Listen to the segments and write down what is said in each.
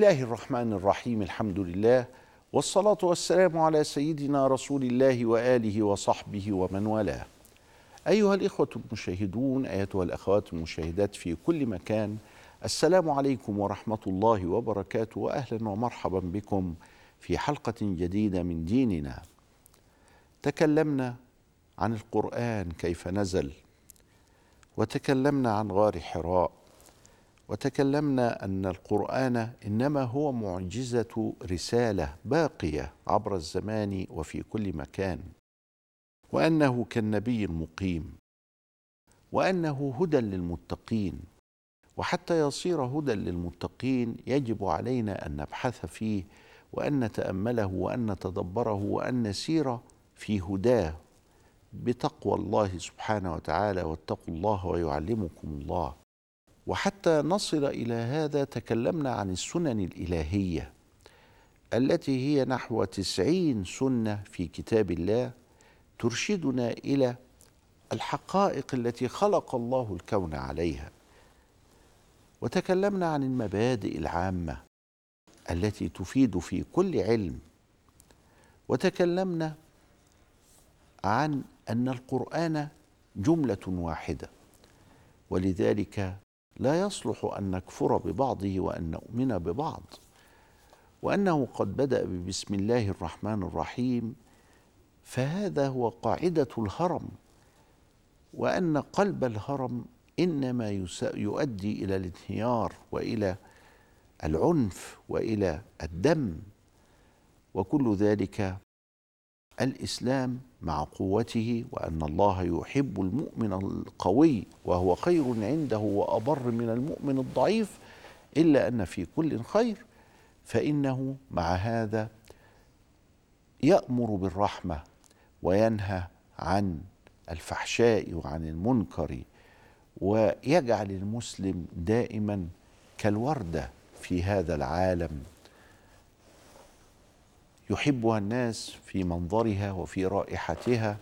الله الرحمن الرحيم الحمد لله والصلاة والسلام على سيدنا رسول الله وآله وصحبه ومن والاه. أيها الإخوة المشاهدون أيتها الأخوات المشاهدات في كل مكان السلام عليكم ورحمة الله وبركاته وأهلا ومرحبا بكم في حلقة جديدة من ديننا. تكلمنا عن القرآن كيف نزل وتكلمنا عن غار حراء وتكلمنا أن القرآن إنما هو معجزة رسالة باقية عبر الزمان وفي كل مكان وأنه كالنبي المقيم وأنه هدى للمتقين وحتى يصير هدى للمتقين يجب علينا أن نبحث فيه وأن نتأمله وأن نتدبره وأن نسير في هداه بتقوى الله سبحانه وتعالى واتقوا الله ويعلمكم الله. وحتى نصل إلى هذا تكلمنا عن السنن الإلهية التي هي نحو تسعين سنة في كتاب الله ترشدنا إلى الحقائق التي خلق الله الكون عليها. وتكلمنا عن المبادئ العامة التي تفيد في كل علم. وتكلمنا عن أن القرآن جملة واحدة. ولذلك لا يصلح أن نكفر ببعضه وأن نؤمن ببعض. وأنه قد بدأ ببسم الله الرحمن الرحيم فهذا هو قاعدة الهرم. وأن قلب الهرم إنما يؤدي إلى الانهيار وإلى العنف وإلى الدم. وكل ذلك الإسلام مع قوته وأن الله يحب المؤمن القوي وهو خير عنده وأبر من المؤمن الضعيف إلا أن في كل خير فإنه مع هذا يأمر بالرحمة وينهى عن الفحشاء وعن المنكر ويجعل المسلم دائما كالوردة في هذا العالم. يحبها الناس في منظرها وفي رائحتها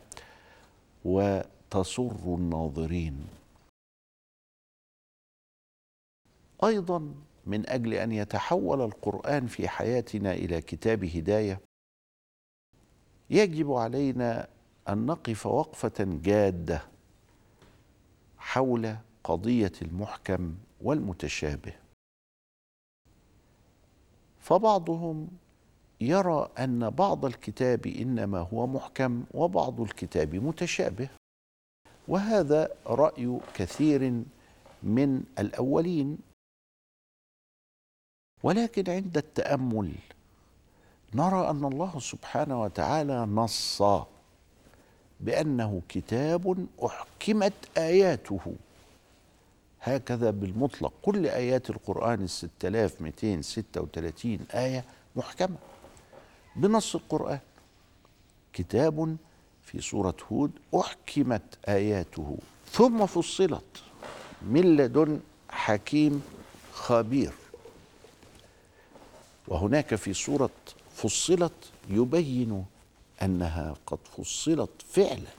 وتسر الناظرين. أيضا من أجل أن يتحول القرآن في حياتنا إلى كتاب هداية يجب علينا أن نقف وقفة جادة حول قضية المحكم والمتشابه. فبعضهم يرى أن بعض الكتاب إنما هو محكم وبعض الكتاب متشابه وهذا رأي كثير من الأولين. ولكن عند التأمل نرى أن الله سبحانه وتعالى نص بأنه كتاب أحكمت آياته. هكذا بالمطلق كل آيات القرآن الستة آلاف مئتين ستة وثلاثين آية محكمة. بنص القرآن. كتاب في سورة هود أحكمت آياته. ثم فصلت من لدن حكيم خبير. وهناك في سورة فصلت يبين أنها قد فصلت فعلا.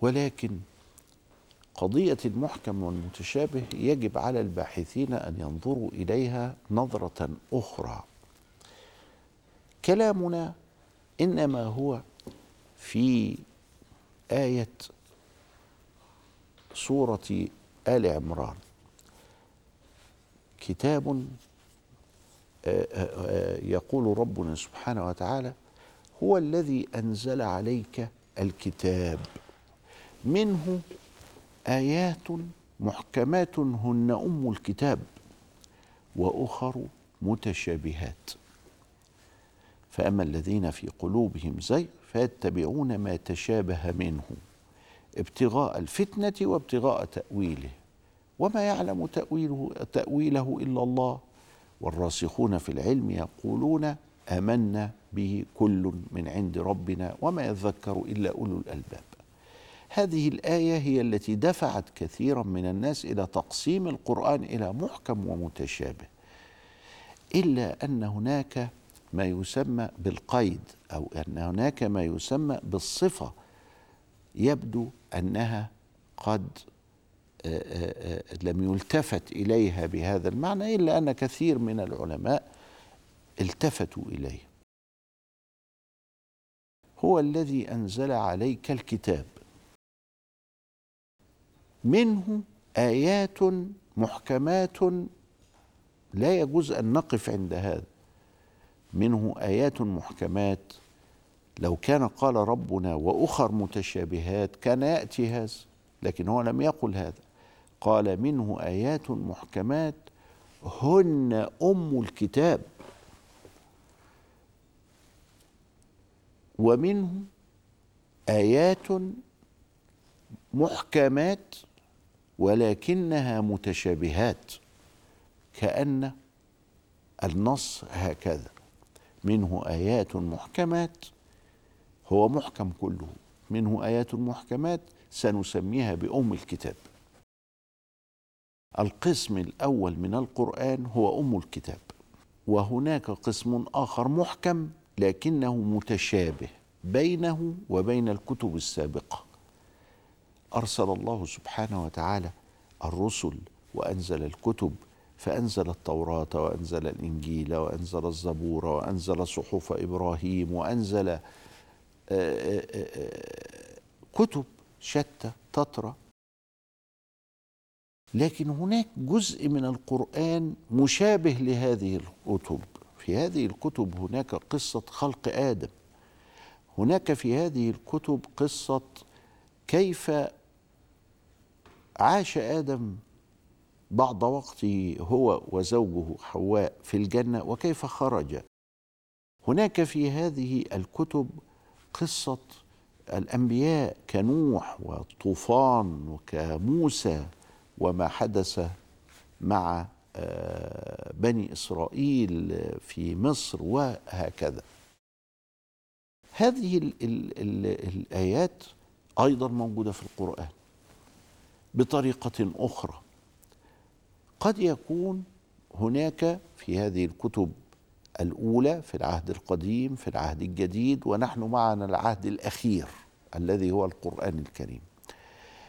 ولكن قضية المحكم والمتشابه يجب على الباحثين أن ينظروا إليها نظرة أخرى. كلامنا إنما هو في آية سورة آل عمران. كتاب يقول ربنا سبحانه وتعالى هو الذي أنزل عليك الكتاب منه آيات محكمات هن أم الكتاب وأخر متشابهات. فأما الذين في قلوبهم زيغ فيتبعون ما تشابه منه ابتغاء الفتنة وابتغاء تأويله. وما يعلم تأويله تأويله إلا الله. والراسخون في العلم يقولون آمنا به كل من عند ربنا وما يذكر إلا أولو الألباب. هذه الآية هي التي دفعت كثيرا من الناس إلى تقسيم القرآن إلى محكم ومتشابه إلا أن هناك ما يسمى بالقيد أو أن هناك ما يسمى بالصفة يبدو أنها قد لم يلتفت إليها بهذا المعنى إلا أن كثير من العلماء التفتوا إليه. هو الذي أنزل عليك الكتاب. منه آيات محكمات لا يجوز أن نقف عند هذا. منه آيات محكمات. لو كان قال ربنا وأخر متشابهات كان يأتي هذا لكن هو لم يقل هذا. قال منه آيات محكمات. هن أم الكتاب. ومنه آيات محكمات. ولكنها متشابهات كأن النص هكذا منه آيات محكمات هو محكم كله منه آيات محكمات سنسميها بأم الكتاب. القسم الأول من القرآن هو أم الكتاب وهناك قسم آخر محكم لكنه متشابه بينه وبين الكتب السابقة. أرسل الله سبحانه وتعالى الرسل وأنزل الكتب فأنزل التوراة وأنزل الإنجيل وأنزل الزبور وأنزل صحف إبراهيم وأنزل آه، آه، آه، كتب شتى تترى لكن هناك جزء من القرآن مشابه لهذه الكتب. في هذه الكتب هناك قصة خلق آدم. هناك في هذه الكتب قصة كيف عاش آدم بعض وقته هو وزوجه حواء في الجنة وكيف خرج. هناك في هذه الكتب قصة الأنبياء كنوح والطوفان وكموسى وما حدث مع آه، بني إسرائيل في مصر وهكذا. هذه ال ال ال الآيات أيضا موجودة في القرآن. بطريقة أخرى. قد يكون هناك في هذه الكتب الأولى في العهد القديم في العهد الجديد ونحن معنا العهد الأخير الذي هو القرآن الكريم.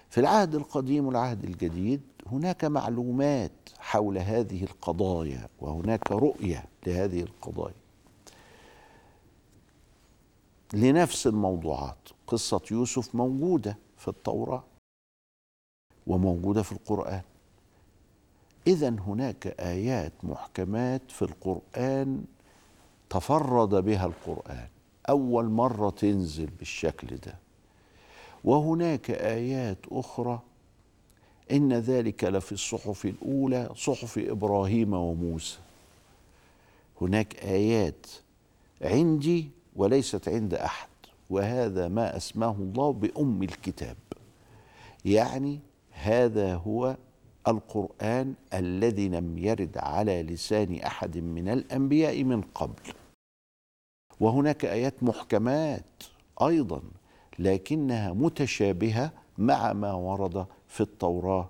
في العهد القديم والعهد الجديد هناك معلومات حول هذه القضايا وهناك رؤية لهذه القضايا. لنفس الموضوعات قصة يوسف موجودة في التوراة. وموجودة في القرآن. اذا هناك آيات محكمات في القرآن تفرد بها القرآن. أول مرة تنزل بالشكل ده. وهناك آيات أخرى. إن ذلك لفي الصحف الأولى صحف إبراهيم وموسى. هناك آيات عندي وليست عند أحد. وهذا ما أسماه الله بأم الكتاب. يعني هذا هو القرآن الذي لم يرد على لسان أحد من الأنبياء من قبل. وهناك آيات محكمات أيضا لكنها متشابهة مع ما ورد في التوراة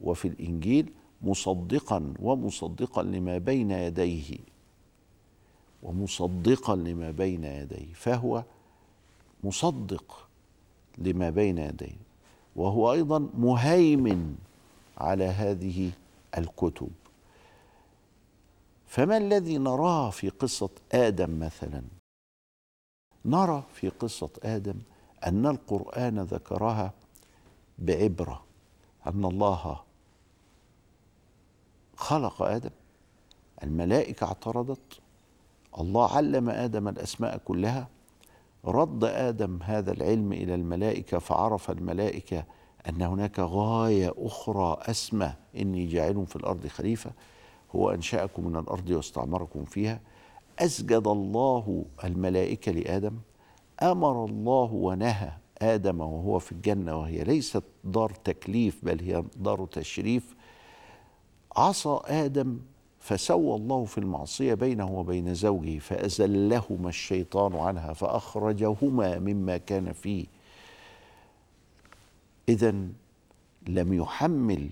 وفي الإنجيل مصدقا ومصدقا لما بين يديه ومصدقا لما بين يديه فهو مصدق لما بين يديه. وهو أيضا مهيمن على هذه الكتب. فما الذي نراه في قصة آدم مثلا؟ نرى في قصة آدم أن القرآن ذكرها بعبرة أن الله خلق آدم الملائكة اعترضت الله علم آدم الأسماء كلها رد آدم هذا العلم إلى الملائكة فعرف الملائكة أن هناك غاية أخرى أسمى إني جاعل في الأرض خليفة هو أنشأكم من الأرض واستعمركم فيها. أسجد الله الملائكة لآدم أمر الله ونهى آدم وهو في الجنة وهي ليست دار تكليف بل هي دار تشريف. عصى آدم فسوى الله في المعصية بينه وبين زوجه فأزلهما الشيطان عنها فأخرجهما مما كان فيه. اذا لم يحمل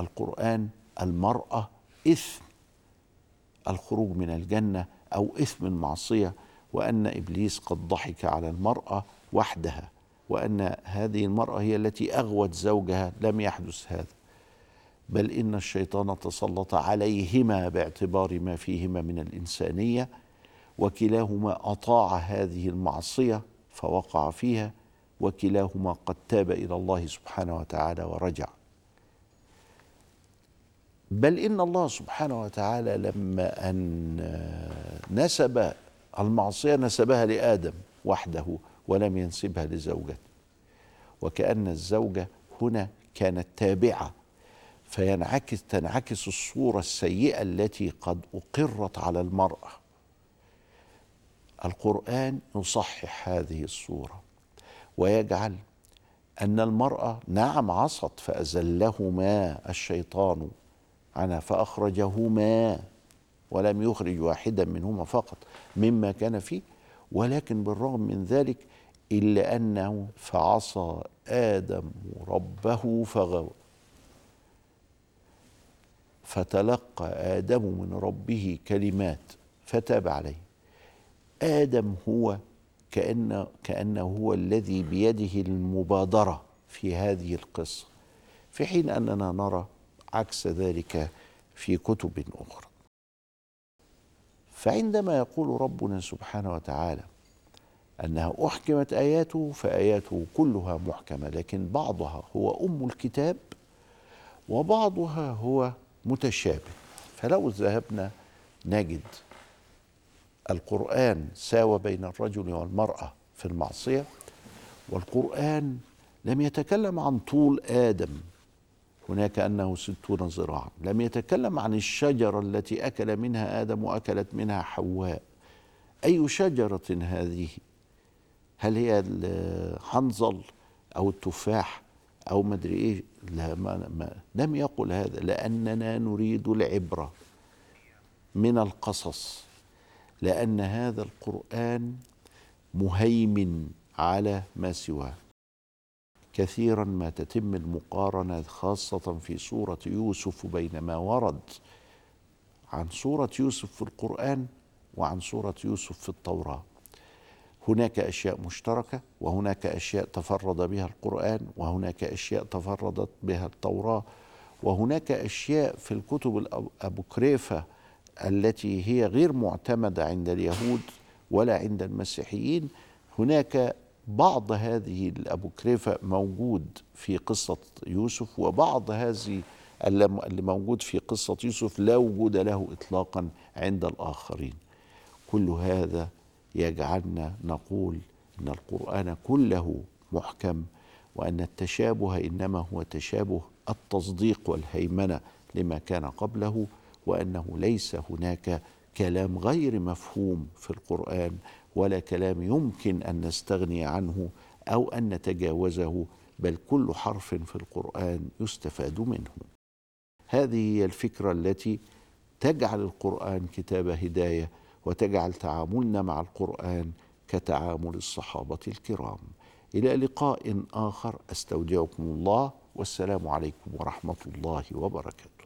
القرآن المرأة إثم الخروج من الجنة أو إثم المعصية وأن إبليس قد ضحك على المرأة وحدها وأن هذه المرأة هي التي أغوت زوجها لم يحدث هذا. بل إن الشيطان تسلط عليهما باعتبار ما فيهما من الإنسانية وكلاهما أطاع هذه المعصية فوقع فيها وكلاهما قد تاب إلى الله سبحانه وتعالى ورجع. بل إن الله سبحانه وتعالى لما أن نسب المعصية نسبها لآدم وحده ولم ينسبها لزوجته. وكأن الزوجة هنا كانت تابعة فينعكس تنعكس الصورة السيئة التي قد أقرت على المرأة. القرآن يصحح هذه الصورة ويجعل أن المرأة نعم عصت فأزلهما الشيطان عنها فأخرجهما ولم يخرج واحدا منهما فقط مما كان فيه. ولكن بالرغم من ذلك إلا أنه فعصى آدم ربه فغوى. فتلقى آدم من ربه كلمات فتاب عليه. آدم هو كأن كأنه هو الذي بيده المبادرة في هذه القصة في حين أننا نرى عكس ذلك في كتب أخرى. فعندما يقول ربنا سبحانه وتعالى أنها أحكمت آياته فآياته كلها محكمة لكن بعضها هو أم الكتاب وبعضها هو متشابه. فلو ذهبنا نجد القرآن ساوى بين الرجل والمرأة في المعصية والقرآن لم يتكلم عن طول آدم هناك أنه ستون ذراعا لم يتكلم عن الشجرة التي أكل منها آدم وأكلت منها حواء. أي شجرة هذه؟ هل هي الحنظل أو التفاح؟ أو مدري إيه لا ما ما لم يقل هذا لأننا نريد العبرة من القصص لأن هذا القرآن مهيمن على ما سواه. كثيرا ما تتم المقارنة خاصة في سورة يوسف بين ما ورد عن سورة يوسف في القرآن وعن سورة يوسف في التوراة. هناك أشياء مشتركة وهناك أشياء تفرد بها القرآن وهناك أشياء تفردت بها التوراة وهناك أشياء في الكتب الأبوكريفة التي هي غير معتمدة عند اليهود ولا عند المسيحيين. هناك بعض هذه الابوكريفه موجود في قصة يوسف وبعض هذه اللي موجود في قصة يوسف لا وجود له اطلاقا عند الآخرين. كل هذا يجعلنا نقول إن القرآن كله محكم وأن التشابه إنما هو تشابه التصديق والهيمنة لما كان قبله وأنه ليس هناك كلام غير مفهوم في القرآن ولا كلام يمكن أن نستغني عنه أو أن نتجاوزه بل كل حرف في القرآن يستفاد منه. هذه هي الفكرة التي تجعل القرآن كتاب هداية وتجعل تعاملنا مع القرآن كتعامل الصحابة الكرام. إلى لقاء آخر أستودعكم الله والسلام عليكم ورحمة الله وبركاته.